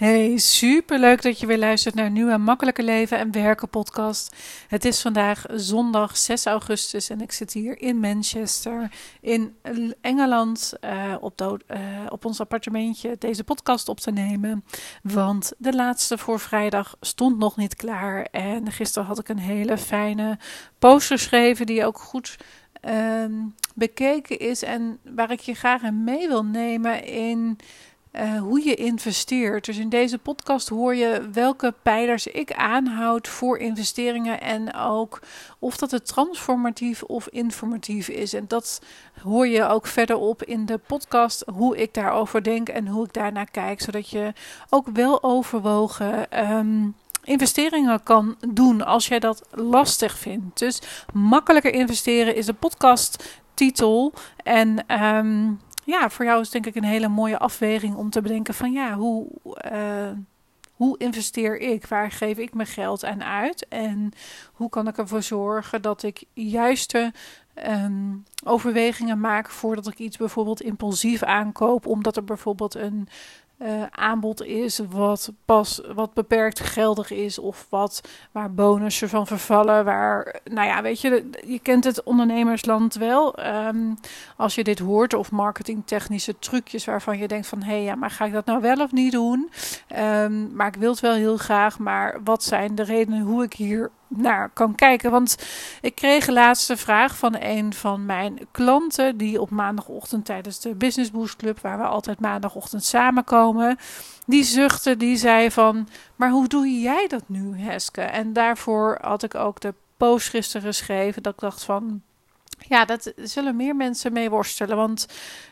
Hey, super leuk dat je weer luistert naar een nieuwe Makkelijke Leven en Werken podcast. Het is vandaag zondag 6 augustus en ik zit hier in Manchester, in Engeland, uh, op, uh, op ons appartementje deze podcast op te nemen. Want de laatste voor vrijdag stond nog niet klaar en gisteren had ik een hele fijne post geschreven die ook goed uh, bekeken is en waar ik je graag mee wil nemen in uh, hoe je investeert. Dus in deze podcast hoor je welke pijlers ik aanhoud voor investeringen en ook of dat het transformatief of informatief is. En dat hoor je ook verderop in de podcast hoe ik daarover denk en hoe ik daarnaar kijk, zodat je ook wel overwogen. Um, investeringen kan doen als jij dat lastig vindt. Dus makkelijker investeren is de podcasttitel. En um, ja, voor jou is denk ik een hele mooie afweging om te bedenken van ja, hoe, uh, hoe investeer ik? Waar geef ik mijn geld aan uit? En hoe kan ik ervoor zorgen dat ik juiste um, overwegingen maak voordat ik iets bijvoorbeeld impulsief aankoop, omdat er bijvoorbeeld een uh, aanbod is wat pas wat beperkt geldig is of wat waar bonussen van vervallen waar nou ja weet je je kent het ondernemersland wel. Um, als je dit hoort of marketingtechnische trucjes waarvan je denkt van hé hey, ja maar ga ik dat nou wel of niet doen? Um, maar ik wil het wel heel graag maar wat zijn de redenen hoe ik hier naar kan kijken. Want ik kreeg laatst een vraag van een van mijn klanten, die op maandagochtend tijdens de Business Boost Club, waar we altijd maandagochtend samenkomen, die zuchtte, die zei van, maar hoe doe jij dat nu, Heske? En daarvoor had ik ook de post gisteren geschreven, dat ik dacht van, ja, dat zullen meer mensen mee worstelen. Want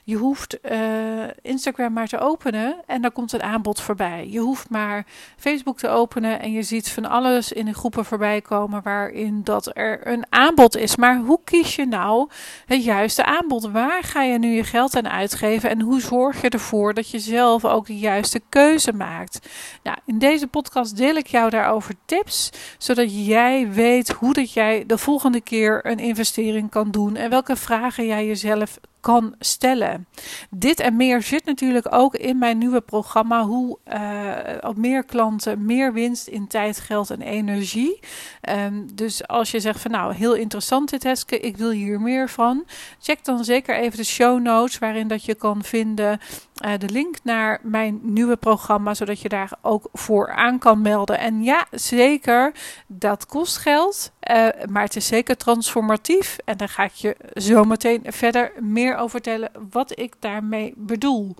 je hoeft uh, Instagram maar te openen en dan komt een aanbod voorbij. Je hoeft maar Facebook te openen en je ziet van alles in de groepen voorbij komen waarin dat er een aanbod is. Maar hoe kies je nou het juiste aanbod? Waar ga je nu je geld aan uitgeven en hoe zorg je ervoor dat je zelf ook de juiste keuze maakt? Nou, in deze podcast deel ik jou daarover tips, zodat jij weet hoe dat jij de volgende keer een investering kan doen en welke vragen jij jezelf kan stellen. Dit en meer zit natuurlijk ook in mijn nieuwe programma. Hoe uh, meer klanten, meer winst in tijd, geld en energie. Um, dus als je zegt van nou, heel interessant dit Heske, ik wil hier meer van. Check dan zeker even de show notes waarin dat je kan vinden uh, de link naar mijn nieuwe programma. Zodat je daar ook voor aan kan melden. En ja, zeker, dat kost geld. Uh, maar het is zeker transformatief. En daar ga ik je zo meteen verder meer over vertellen wat ik daarmee bedoel.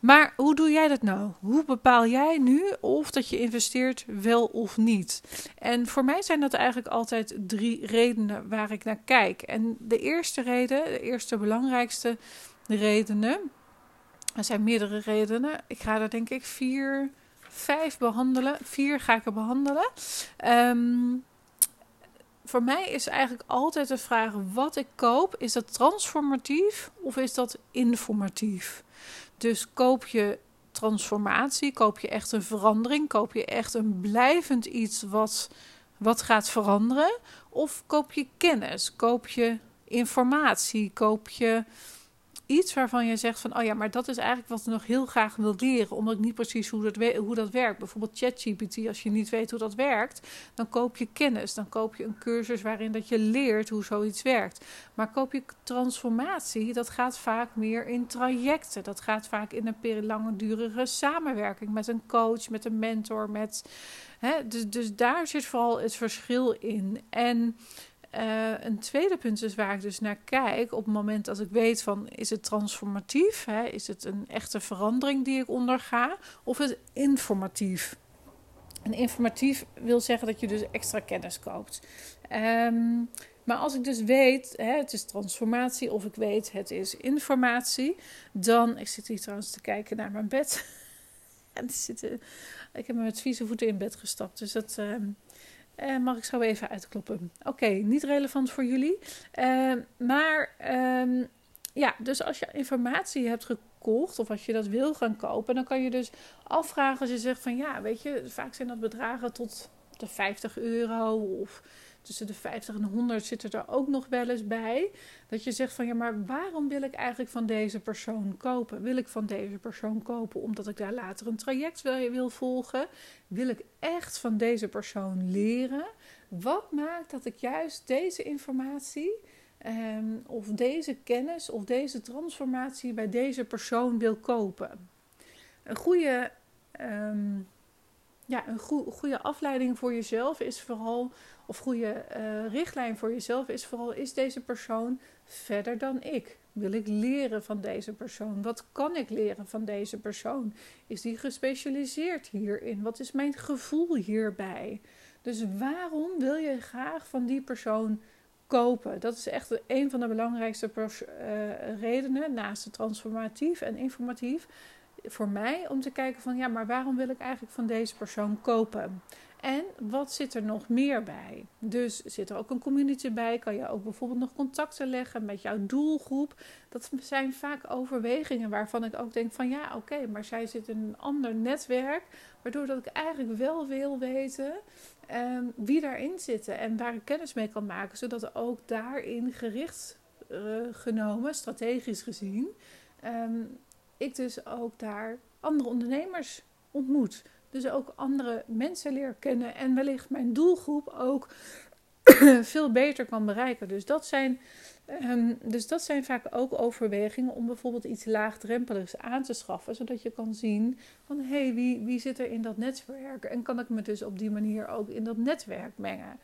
Maar hoe doe jij dat nou? Hoe bepaal jij nu of dat je investeert wel of niet? En voor mij zijn dat eigenlijk altijd drie redenen waar ik naar kijk. En de eerste reden, de eerste belangrijkste redenen, er zijn meerdere redenen. Ik ga er denk ik vier, vijf behandelen. Vier ga ik er behandelen. Um, voor mij is eigenlijk altijd de vraag: wat ik koop, is dat transformatief of is dat informatief? Dus koop je transformatie, koop je echt een verandering, koop je echt een blijvend iets wat, wat gaat veranderen? Of koop je kennis, koop je informatie, koop je iets waarvan je zegt van, oh ja, maar dat is eigenlijk wat ik nog heel graag wil leren, omdat ik niet precies hoe dat, hoe dat werkt. Bijvoorbeeld ChatGPT, als je niet weet hoe dat werkt, dan koop je kennis, dan koop je een cursus waarin dat je leert hoe zoiets werkt. Maar koop je transformatie, dat gaat vaak meer in trajecten. Dat gaat vaak in een langdurige samenwerking met een coach, met een mentor, met... Hè, dus, dus daar zit vooral het verschil in. En uh, een tweede punt is waar ik dus naar kijk op het moment dat ik weet van is het transformatief, hè, is het een echte verandering die ik onderga, of is het informatief. En informatief wil zeggen dat je dus extra kennis koopt. Um, maar als ik dus weet, hè, het is transformatie, of ik weet het is informatie, dan. Ik zit hier trouwens te kijken naar mijn bed. en ik heb me met vieze voeten in bed gestapt. Dus dat. Uh, uh, mag ik zo even uitkloppen. Oké, niet relevant voor jullie. Uh, maar um, ja, dus als je informatie hebt gekocht of als je dat wil gaan kopen, dan kan je dus afvragen als je zegt van ja, weet je, vaak zijn dat bedragen tot de 50 euro of tussen de 50 en 100 zitten er ook nog wel eens bij. Dat je zegt van ja, maar waarom wil ik eigenlijk van deze persoon kopen? Wil ik van deze persoon kopen omdat ik daar later een traject wil, wil volgen? Wil ik echt van deze persoon leren? Wat maakt dat ik juist deze informatie Ehm, of deze kennis of deze transformatie bij deze persoon wil kopen. Een goede, ehm, ja, een goede afleiding voor jezelf is vooral, of goede uh, richtlijn voor jezelf is vooral, is deze persoon verder dan ik? Wil ik leren van deze persoon? Wat kan ik leren van deze persoon? Is die gespecialiseerd hierin? Wat is mijn gevoel hierbij? Dus waarom wil je graag van die persoon kopen. Dat is echt een van de belangrijkste uh, redenen, naast het transformatief en informatief, voor mij om te kijken van ja, maar waarom wil ik eigenlijk van deze persoon kopen? En wat zit er nog meer bij? Dus zit er ook een community bij? Kan je ook bijvoorbeeld nog contacten leggen met jouw doelgroep? Dat zijn vaak overwegingen waarvan ik ook denk van ja, oké, maar zij zit in een ander netwerk, waardoor dat ik eigenlijk wel wil weten Ehm, wie daarin zitten en waar ik kennis mee kan maken, zodat ook daarin gericht uh, genomen, strategisch gezien, ehm, ik dus ook daar andere ondernemers ontmoet. Dus ook andere mensen leer kennen en wellicht mijn doelgroep ook veel beter kan bereiken. Dus dat zijn Ehm, dus dat zijn vaak ook overwegingen om bijvoorbeeld iets laagdrempeligs aan te schaffen, zodat je kan zien van hey, wie, wie zit er in dat netwerk en kan ik me dus op die manier ook in dat netwerk mengen.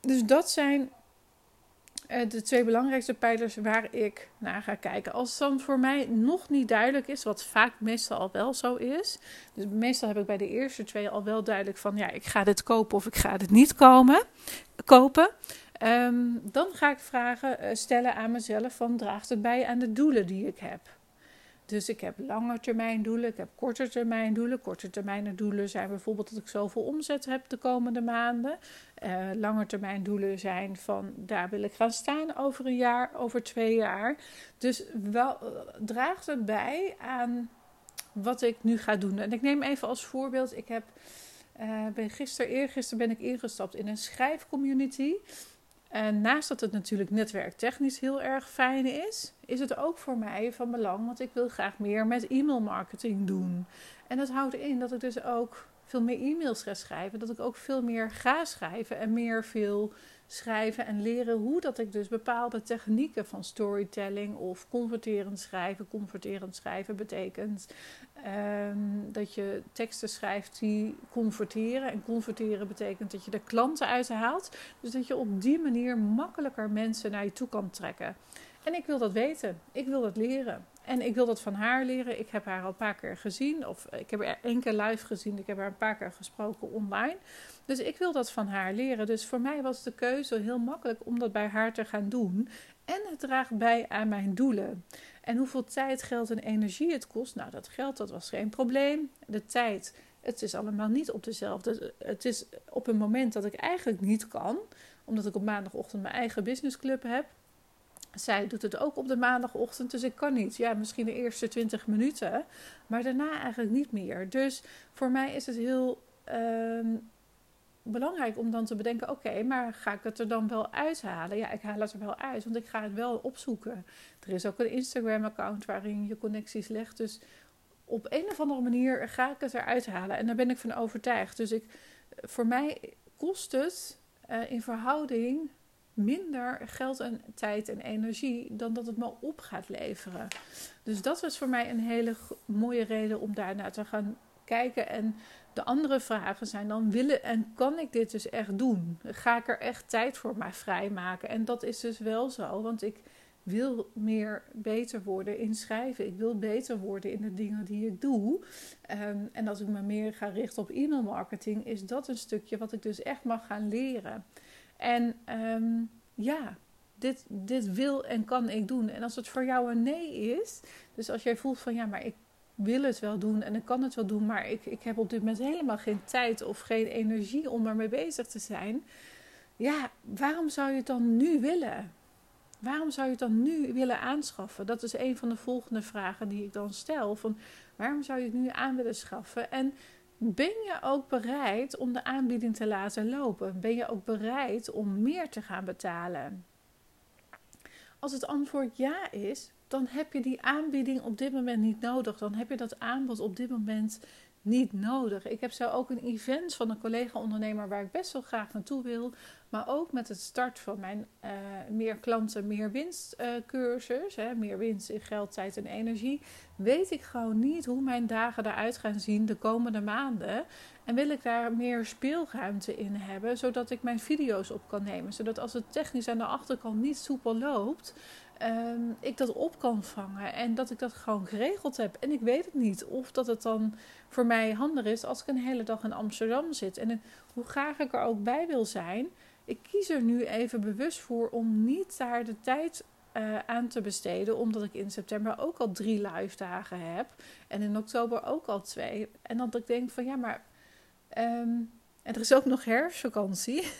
Dus dat zijn de twee belangrijkste pijlers waar ik naar ga kijken. Als het dan voor mij nog niet duidelijk is, wat vaak meestal al wel zo is. Dus meestal heb ik bij de eerste twee al wel duidelijk van ja, ik ga dit kopen of ik ga dit niet komen, kopen. Ehm, dan ga ik vragen uh, stellen aan mezelf van draagt het bij aan de doelen die ik heb. Dus ik heb lange termijn doelen, ik heb korte termijn doelen. Korte termijn doelen zijn bijvoorbeeld dat ik zoveel omzet heb de komende maanden. Uh, lange termijn doelen zijn van daar wil ik gaan staan over een jaar, over twee jaar. Dus wel, uh, draagt het bij aan wat ik nu ga doen. En ik neem even als voorbeeld, ik heb, uh, ben gisteren, eergisteren ben ik ingestapt in een schrijfcommunity. En naast dat het natuurlijk netwerktechnisch heel erg fijn is, is het ook voor mij van belang, want ik wil graag meer met e-mail marketing doen. En dat houdt in dat ik dus ook veel meer e-mails ga schrijven, dat ik ook veel meer ga schrijven en meer veel schrijven en leren hoe dat ik dus bepaalde technieken van storytelling of converterend schrijven. Converterend schrijven betekent ehm, dat je teksten schrijft die converteren. En converteren betekent dat je de klanten uithaalt. Dus dat je op die manier makkelijker mensen naar je toe kan trekken. En ik wil dat weten. Ik wil dat leren. En ik wil dat van haar leren. Ik heb haar al een paar keer gezien. Of ik heb haar één keer live gezien. Ik heb haar een paar keer gesproken online. Dus ik wil dat van haar leren. Dus voor mij was de keuze heel makkelijk om dat bij haar te gaan doen. En het draagt bij aan mijn doelen. En hoeveel tijd, geld en energie het kost. Nou, dat geld, dat was geen probleem. De tijd, het is allemaal niet op dezelfde. Het is op een moment dat ik eigenlijk niet kan. Omdat ik op maandagochtend mijn eigen businessclub heb zij doet het ook op de maandagochtend, dus ik kan niet. Ja, misschien de eerste 20 minuten, maar daarna eigenlijk niet meer. Dus voor mij is het heel ehm, belangrijk om dan te bedenken: oké, maar ga ik het er dan wel uithalen? Ja, ik haal het er wel uit, want ik ga het wel opzoeken. Er is ook een Instagram-account waarin je connecties legt. Dus op een of andere manier ga ik het eruit halen. En daar ben ik van overtuigd. Dus ik, voor mij kost het uh, in verhouding minder geld en tijd en energie dan dat het me op gaat leveren. Dus dat was voor mij een hele mooie reden om daarnaar te gaan kijken. En de andere vragen zijn dan: willen en kan ik dit dus echt doen? Ga ik er echt tijd voor mij vrijmaken? En dat is dus wel zo, want ik wil meer beter worden in schrijven. Ik wil beter worden in de dingen die ik doe. Ehm, en als ik me meer ga richten op e-mail marketing, is dat een stukje wat ik dus echt mag gaan leren. En ehm, ja, dit, dit wil en kan ik doen. En als het voor jou een nee is, dus als jij voelt van ja, maar ik wil het wel doen en ik kan het wel doen, maar ik, ik heb op dit moment helemaal geen tijd of geen energie om ermee bezig te zijn. Ja, waarom zou je het dan nu willen? Waarom zou je het dan nu willen aanschaffen? Dat is een van de volgende vragen die ik dan stel. Van waarom zou je het nu aan willen schaffen? En ben je ook bereid om de aanbieding te laten lopen? Ben je ook bereid om meer te gaan betalen? Als het antwoord ja is, dan heb je die aanbieding op dit moment niet nodig. Dan heb je dat aanbod op dit moment niet nodig. Ik heb zo ook een event van een collega-ondernemer waar ik best wel graag naartoe wil. Maar ook met het start van mijn uh, meer klanten, meer winst uh, cursus. Hè, meer winst in geld, tijd en energie. Weet ik gewoon niet hoe mijn dagen eruit gaan zien de komende maanden. En wil ik daar meer speelruimte in hebben. Zodat ik mijn video's op kan nemen. Zodat als het technisch aan de achterkant niet soepel loopt um, ik dat op kan vangen en dat ik dat gewoon geregeld heb. En ik weet het niet of dat het dan voor mij handig is als ik een hele dag in Amsterdam zit. En hoe graag ik er ook bij wil zijn, ik kies er nu even bewust voor om niet daar de tijd uh, aan te besteden, omdat ik in september ook al drie live dagen heb en in oktober ook al twee. En dat ik denk van ja, maar en er is ook nog herfstvakantie.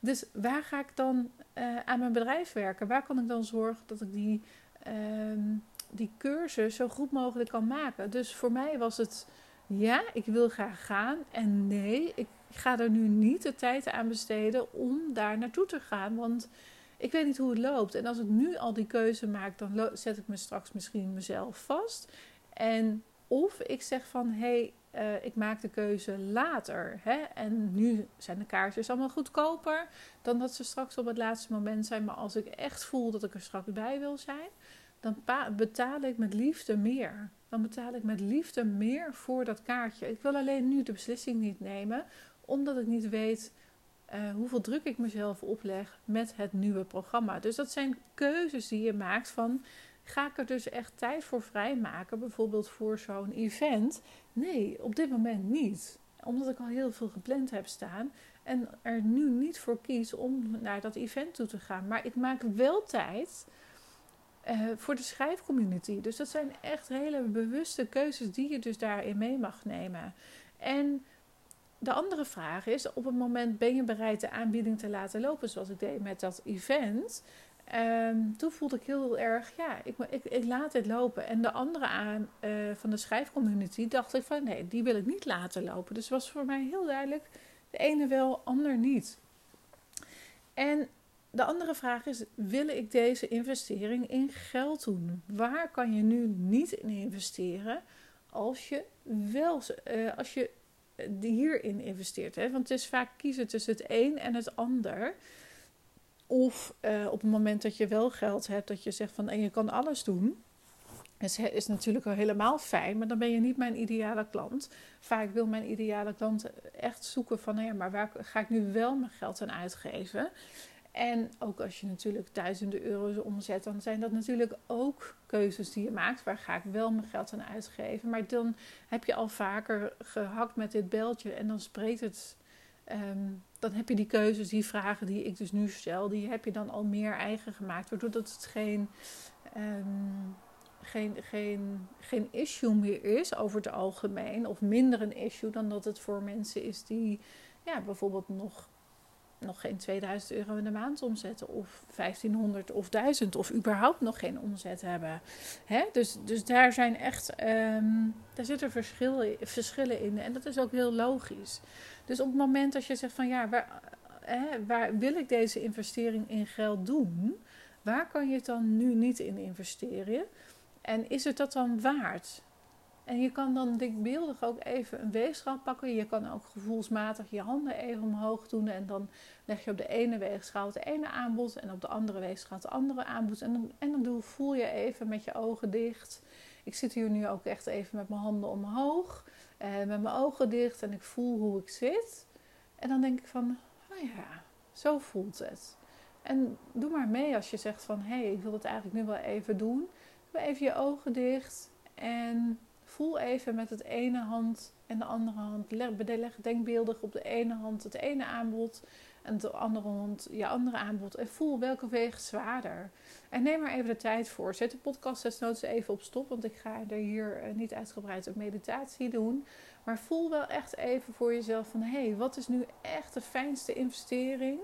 Dus waar ga ik dan uh, aan mijn bedrijf werken? Waar kan ik dan zorgen dat ik die, uh, die cursus zo goed mogelijk kan maken? Dus voor mij was het ja, ik wil graag gaan. En nee, ik ga er nu niet de tijd aan besteden om daar naartoe te gaan. Want ik weet niet hoe het loopt. En als ik nu al die keuze maak, dan zet ik me straks misschien mezelf vast. En of ik zeg van hé, hey, uh, ik maak de keuze later. Hè? En nu zijn de kaartjes allemaal goedkoper dan dat ze straks op het laatste moment zijn. Maar als ik echt voel dat ik er straks bij wil zijn, dan betaal ik met liefde meer. Dan betaal ik met liefde meer voor dat kaartje. Ik wil alleen nu de beslissing niet nemen, omdat ik niet weet uh, hoeveel druk ik mezelf opleg met het nieuwe programma. Dus dat zijn keuzes die je maakt van Ga ik er dus echt tijd voor vrijmaken, bijvoorbeeld voor zo'n event? Nee, op dit moment niet. Omdat ik al heel veel gepland heb staan en er nu niet voor kies om naar dat event toe te gaan. Maar ik maak wel tijd uh, voor de schrijfcommunity. Dus dat zijn echt hele bewuste keuzes die je dus daarin mee mag nemen. En de andere vraag is: op het moment ben je bereid de aanbieding te laten lopen, zoals ik deed met dat event. Um, toen voelde ik heel erg, ja, ik, ik, laat dit lopen. En de andere aan uh, van de schrijfcommunity dacht ik van nee, die wil ik niet laten lopen. Dus was voor mij heel duidelijk, de ene wel, ander niet. En de andere vraag is, wil ik deze investering in geld doen? Waar kan je nu niet in investeren als je wel, uh, als je hierin investeert? Hè? Want het is vaak kiezen tussen het een en het ander. Of uh, op het moment dat je wel geld hebt, dat je zegt van en je kan alles doen. Is, is natuurlijk al helemaal fijn, maar dan ben je niet mijn ideale klant. Vaak wil mijn ideale klant echt zoeken van, nou ja, maar waar ga ik nu wel mijn geld aan uitgeven? En ook als je natuurlijk duizenden euro's omzet, dan zijn dat natuurlijk ook keuzes die je maakt. Waar ga ik wel mijn geld aan uitgeven? Maar dan heb je al vaker gehakt met dit beltje en dan spreekt het Um, dan heb je die keuzes, die vragen die ik dus nu stel, die heb je dan al meer eigen gemaakt. Waardoor dat het geen, um, geen, geen, geen issue meer is over het algemeen. Of minder een issue dan dat het voor mensen is die ja, bijvoorbeeld nog, nog geen 2000 euro in de maand omzetten. Of 1500 of 1000 of überhaupt nog geen omzet hebben. Hè? Dus, dus daar zijn echt, um, daar zitten verschillen, verschillen in. En dat is ook heel logisch. Dus op het moment dat je zegt van ja, waar, hè, waar wil ik deze investering in geld doen? Waar kan je het dan nu niet in investeren? En is het dat dan waard? En je kan dan denkbeeldig ook even een weegschaal pakken. Je kan ook gevoelsmatig je handen even omhoog doen. En dan leg je op de ene weegschaal het ene aanbod. En op de andere weegschaal het andere aanbod. En dan, en dan voel je even met je ogen dicht. Ik zit hier nu ook echt even met mijn handen omhoog. Uh, met mijn ogen dicht en ik voel hoe ik zit. En dan denk ik van, oh ja, zo voelt het. En doe maar mee als je zegt van, hé, hey, ik wil het eigenlijk nu wel even doen. Doe even je ogen dicht en voel even met het ene hand en de andere hand. Leg, denkbeeldig op de ene hand het ene aanbod en de andere hand je andere aanbod. En voel welke weegt zwaarder. En neem maar even de tijd voor. Zet de podcast desnoods even op stop, want ik ga er hier eh, niet uitgebreid een meditatie doen. Maar voel wel echt even voor jezelf van hé, hey, wat is nu echt de fijnste investering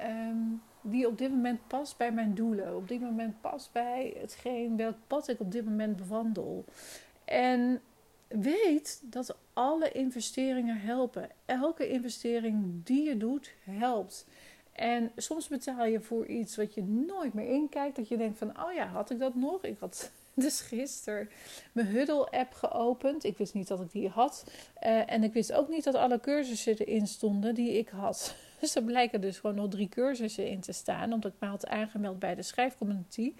um, die op dit moment past bij mijn doelen. Op dit moment past bij hetgeen welk pad ik op dit moment bewandel. En weet dat alle investeringen helpen. Elke investering die je doet, helpt. En soms betaal je voor iets wat je nooit meer inkijkt. Dat je denkt van, oh ja, had ik dat nog? Ik had dus gisteren mijn Huddle-app geopend. Ik wist niet dat ik die had. Uh, en ik wist ook niet dat alle cursussen erin stonden die ik had. Dus er blijken dus gewoon nog drie cursussen in te staan. Omdat ik me had aangemeld bij de schrijfcommunity.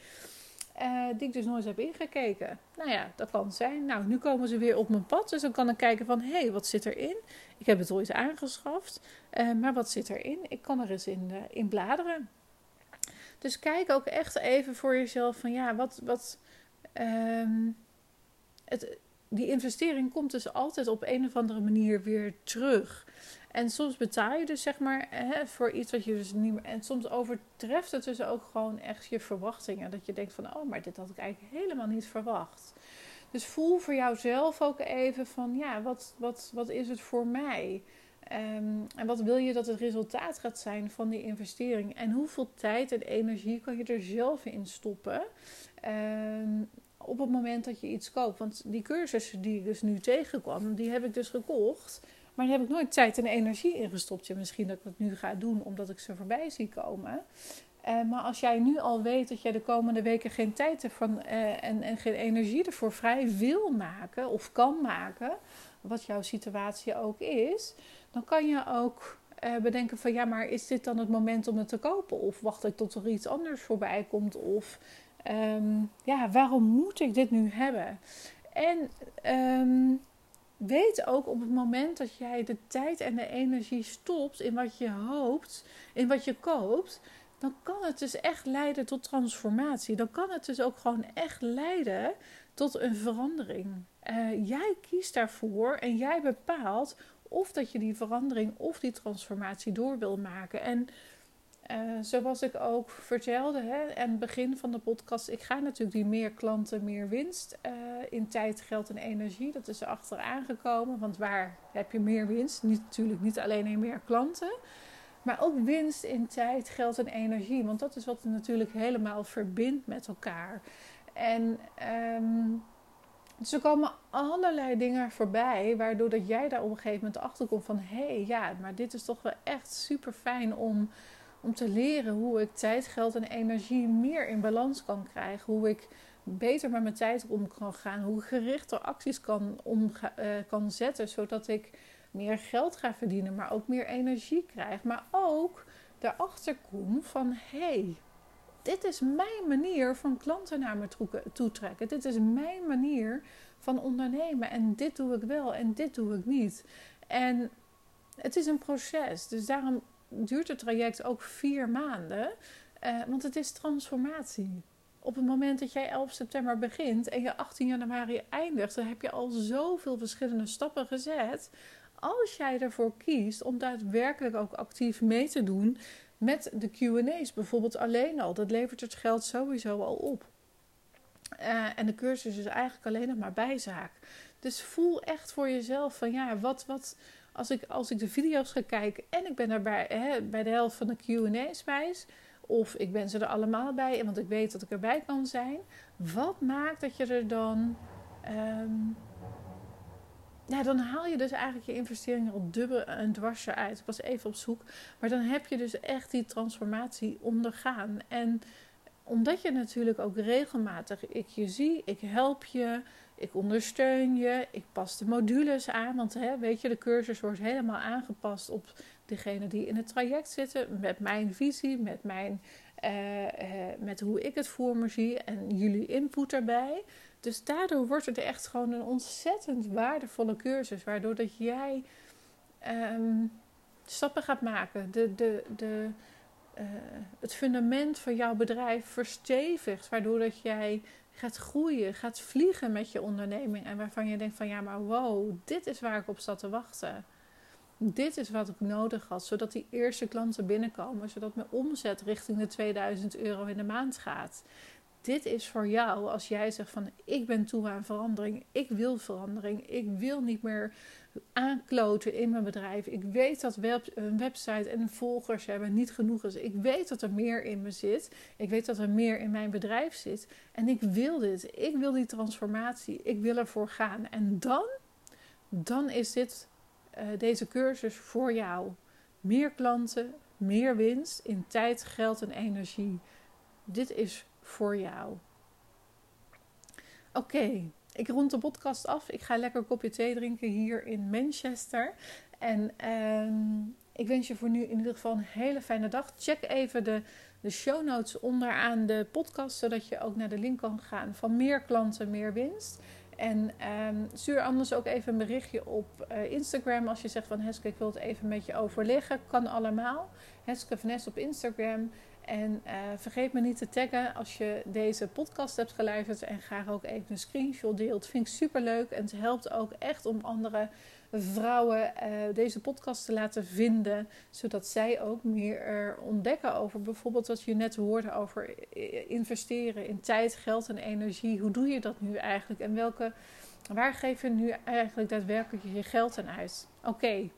Uh, die ik dus nooit heb ingekeken. Nou ja, dat kan zijn. Nou, nu komen ze weer op mijn pad. Dus dan kan ik kijken van, hé, hey, wat zit erin? Ik heb het ooit aangeschaft. Uh, maar wat zit erin? Ik kan er eens in, uh, in bladeren. Dus kijk ook echt even voor jezelf van, ja, wat... wat um, het, die investering komt dus altijd op een of andere manier weer terug. En soms betaal je dus zeg maar hè, voor iets wat je dus niet meer. En soms overtreft het dus ook gewoon echt je verwachtingen. Dat je denkt van, oh, maar dit had ik eigenlijk helemaal niet verwacht. Dus voel voor jouzelf ook even van, ja, wat, wat, wat is het voor mij? Um, en wat wil je dat het resultaat gaat zijn van die investering? En hoeveel tijd en energie kan je er zelf in stoppen? Um, op het moment dat je iets koopt. Want die cursussen die ik dus nu tegenkwam, die heb ik dus gekocht. Maar daar heb ik nooit tijd en energie in gestopt. Misschien dat ik het nu ga doen omdat ik ze voorbij zie komen. Uh, maar als jij nu al weet dat jij de komende weken geen tijd hebt van, uh, en, en geen energie ervoor vrij wil maken of kan maken, wat jouw situatie ook is, dan kan je ook uh, bedenken van ja, maar is dit dan het moment om het te kopen? Of wacht ik tot er iets anders voorbij komt? Of um, ja, waarom moet ik dit nu hebben? En um, weet ook op het moment dat jij de tijd en de energie stopt in wat je hoopt, in wat je koopt, dan kan het dus echt leiden tot transformatie. Dan kan het dus ook gewoon echt leiden tot een verandering. Uh, jij kiest daarvoor en jij bepaalt of dat je die verandering of die transformatie door wil maken. En uh, zoals ik ook vertelde hè, aan het begin van de podcast, ik ga natuurlijk die meer klanten, meer winst uh, in tijd, geld en energie. Dat is er achteraan gekomen, want waar heb je meer winst? Niet, natuurlijk niet alleen in meer klanten, maar ook winst in tijd, geld en energie. Want dat is wat het natuurlijk helemaal verbindt met elkaar. En um, dus er komen allerlei dingen voorbij, waardoor dat jij daar op een gegeven moment achter komt van hé, hey, ja, maar dit is toch wel echt super fijn om om te leren hoe ik tijd, geld en energie meer in balans kan krijgen. Hoe ik beter met mijn tijd om kan gaan. Hoe ik gerichter acties kan, om, uh, kan zetten. Zodat ik meer geld ga verdienen, maar ook meer energie krijg. Maar ook daarachter kom van hé, hey, dit is mijn manier van klanten naar me toe trekken. Dit is mijn manier van ondernemen. En dit doe ik wel en dit doe ik niet. En het is een proces. Dus daarom duurt het traject ook vier maanden. Uh, want het is transformatie. Op het moment dat jij 11 september begint en je 18 januari eindigt, dan heb je al zoveel verschillende stappen gezet. Als jij ervoor kiest om daadwerkelijk ook actief mee te doen met de QA's, bijvoorbeeld alleen al, dat levert het geld sowieso al op. Uh, en de cursus is eigenlijk alleen nog maar bijzaak. Dus voel echt voor jezelf van ja, wat, wat, als ik, als ik de video's ga kijken en ik ben daarbij hè, bij de helft van de QA's bij, of ik ben ze er allemaal bij, want ik weet dat ik erbij kan zijn. Wat maakt dat je er dan. Um, ja, dan haal je dus eigenlijk je investeringen al dubbel en dwars uit. Ik was even op zoek. Maar dan heb je dus echt die transformatie ondergaan. En omdat je natuurlijk ook regelmatig, ik je zie, ik help je, ik ondersteun je, ik pas de modules aan. Want hè, weet je, de cursus wordt helemaal aangepast op degene die in het traject zitten. Met mijn visie, met, mijn, uh, uh, met hoe ik het voor me zie en jullie input erbij. Dus daardoor wordt het echt gewoon een ontzettend waardevolle cursus. Waardoor dat jij um, stappen gaat maken. De, de, de, uh, het fundament van jouw bedrijf verstevigt. Waardoor dat jij gaat groeien, gaat vliegen met je onderneming. En waarvan je denkt van ja, maar wow, dit is waar ik op zat te wachten. Dit is wat ik nodig had, zodat die eerste klanten binnenkomen, zodat mijn omzet richting de 2000 euro in de maand gaat. dit is voor jou als jij zegt van ik ben toe aan verandering, ik wil verandering, ik wil niet meer aankloten in mijn bedrijf. Ik weet dat web, een website en volgers hebben niet genoeg is. Ik weet dat er meer in me zit. Ik weet dat er meer in mijn bedrijf zit. En ik wil dit. Ik wil die transformatie. Ik wil ervoor gaan. En dan, dan is dit, uh, deze cursus voor jou. Meer klanten, meer winst in tijd, geld en energie. Dit is voor jou. Oké, ik rond de podcast af. Ik ga lekker een kopje thee drinken hier in Manchester. En ehm, ik wens je voor nu in ieder geval een hele fijne dag. Check even de, de show notes onderaan de podcast, zodat je ook naar de link kan gaan van meer klanten, meer winst. En ehm, stuur anders ook even een berichtje op uh, Instagram als je zegt van Heske, ik wil het even met je overleggen. Kan allemaal. Heske Vanessa op Instagram. En uh, vergeet me niet te taggen als je deze podcast hebt geluisterd en graag ook even een screenshot deelt. Vind ik super leuk en het helpt ook echt om andere vrouwen uh, deze podcast te laten vinden, zodat zij ook meer ontdekken over bijvoorbeeld wat je net hoorde over investeren in tijd, geld en energie. Hoe doe je dat nu eigenlijk en welke, waar geef je nu eigenlijk daadwerkelijk je geld aan uit? Oké.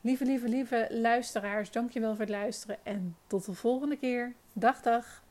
Lieve, lieve, lieve luisteraars, dankjewel voor het luisteren en tot de volgende keer. Dag, dag.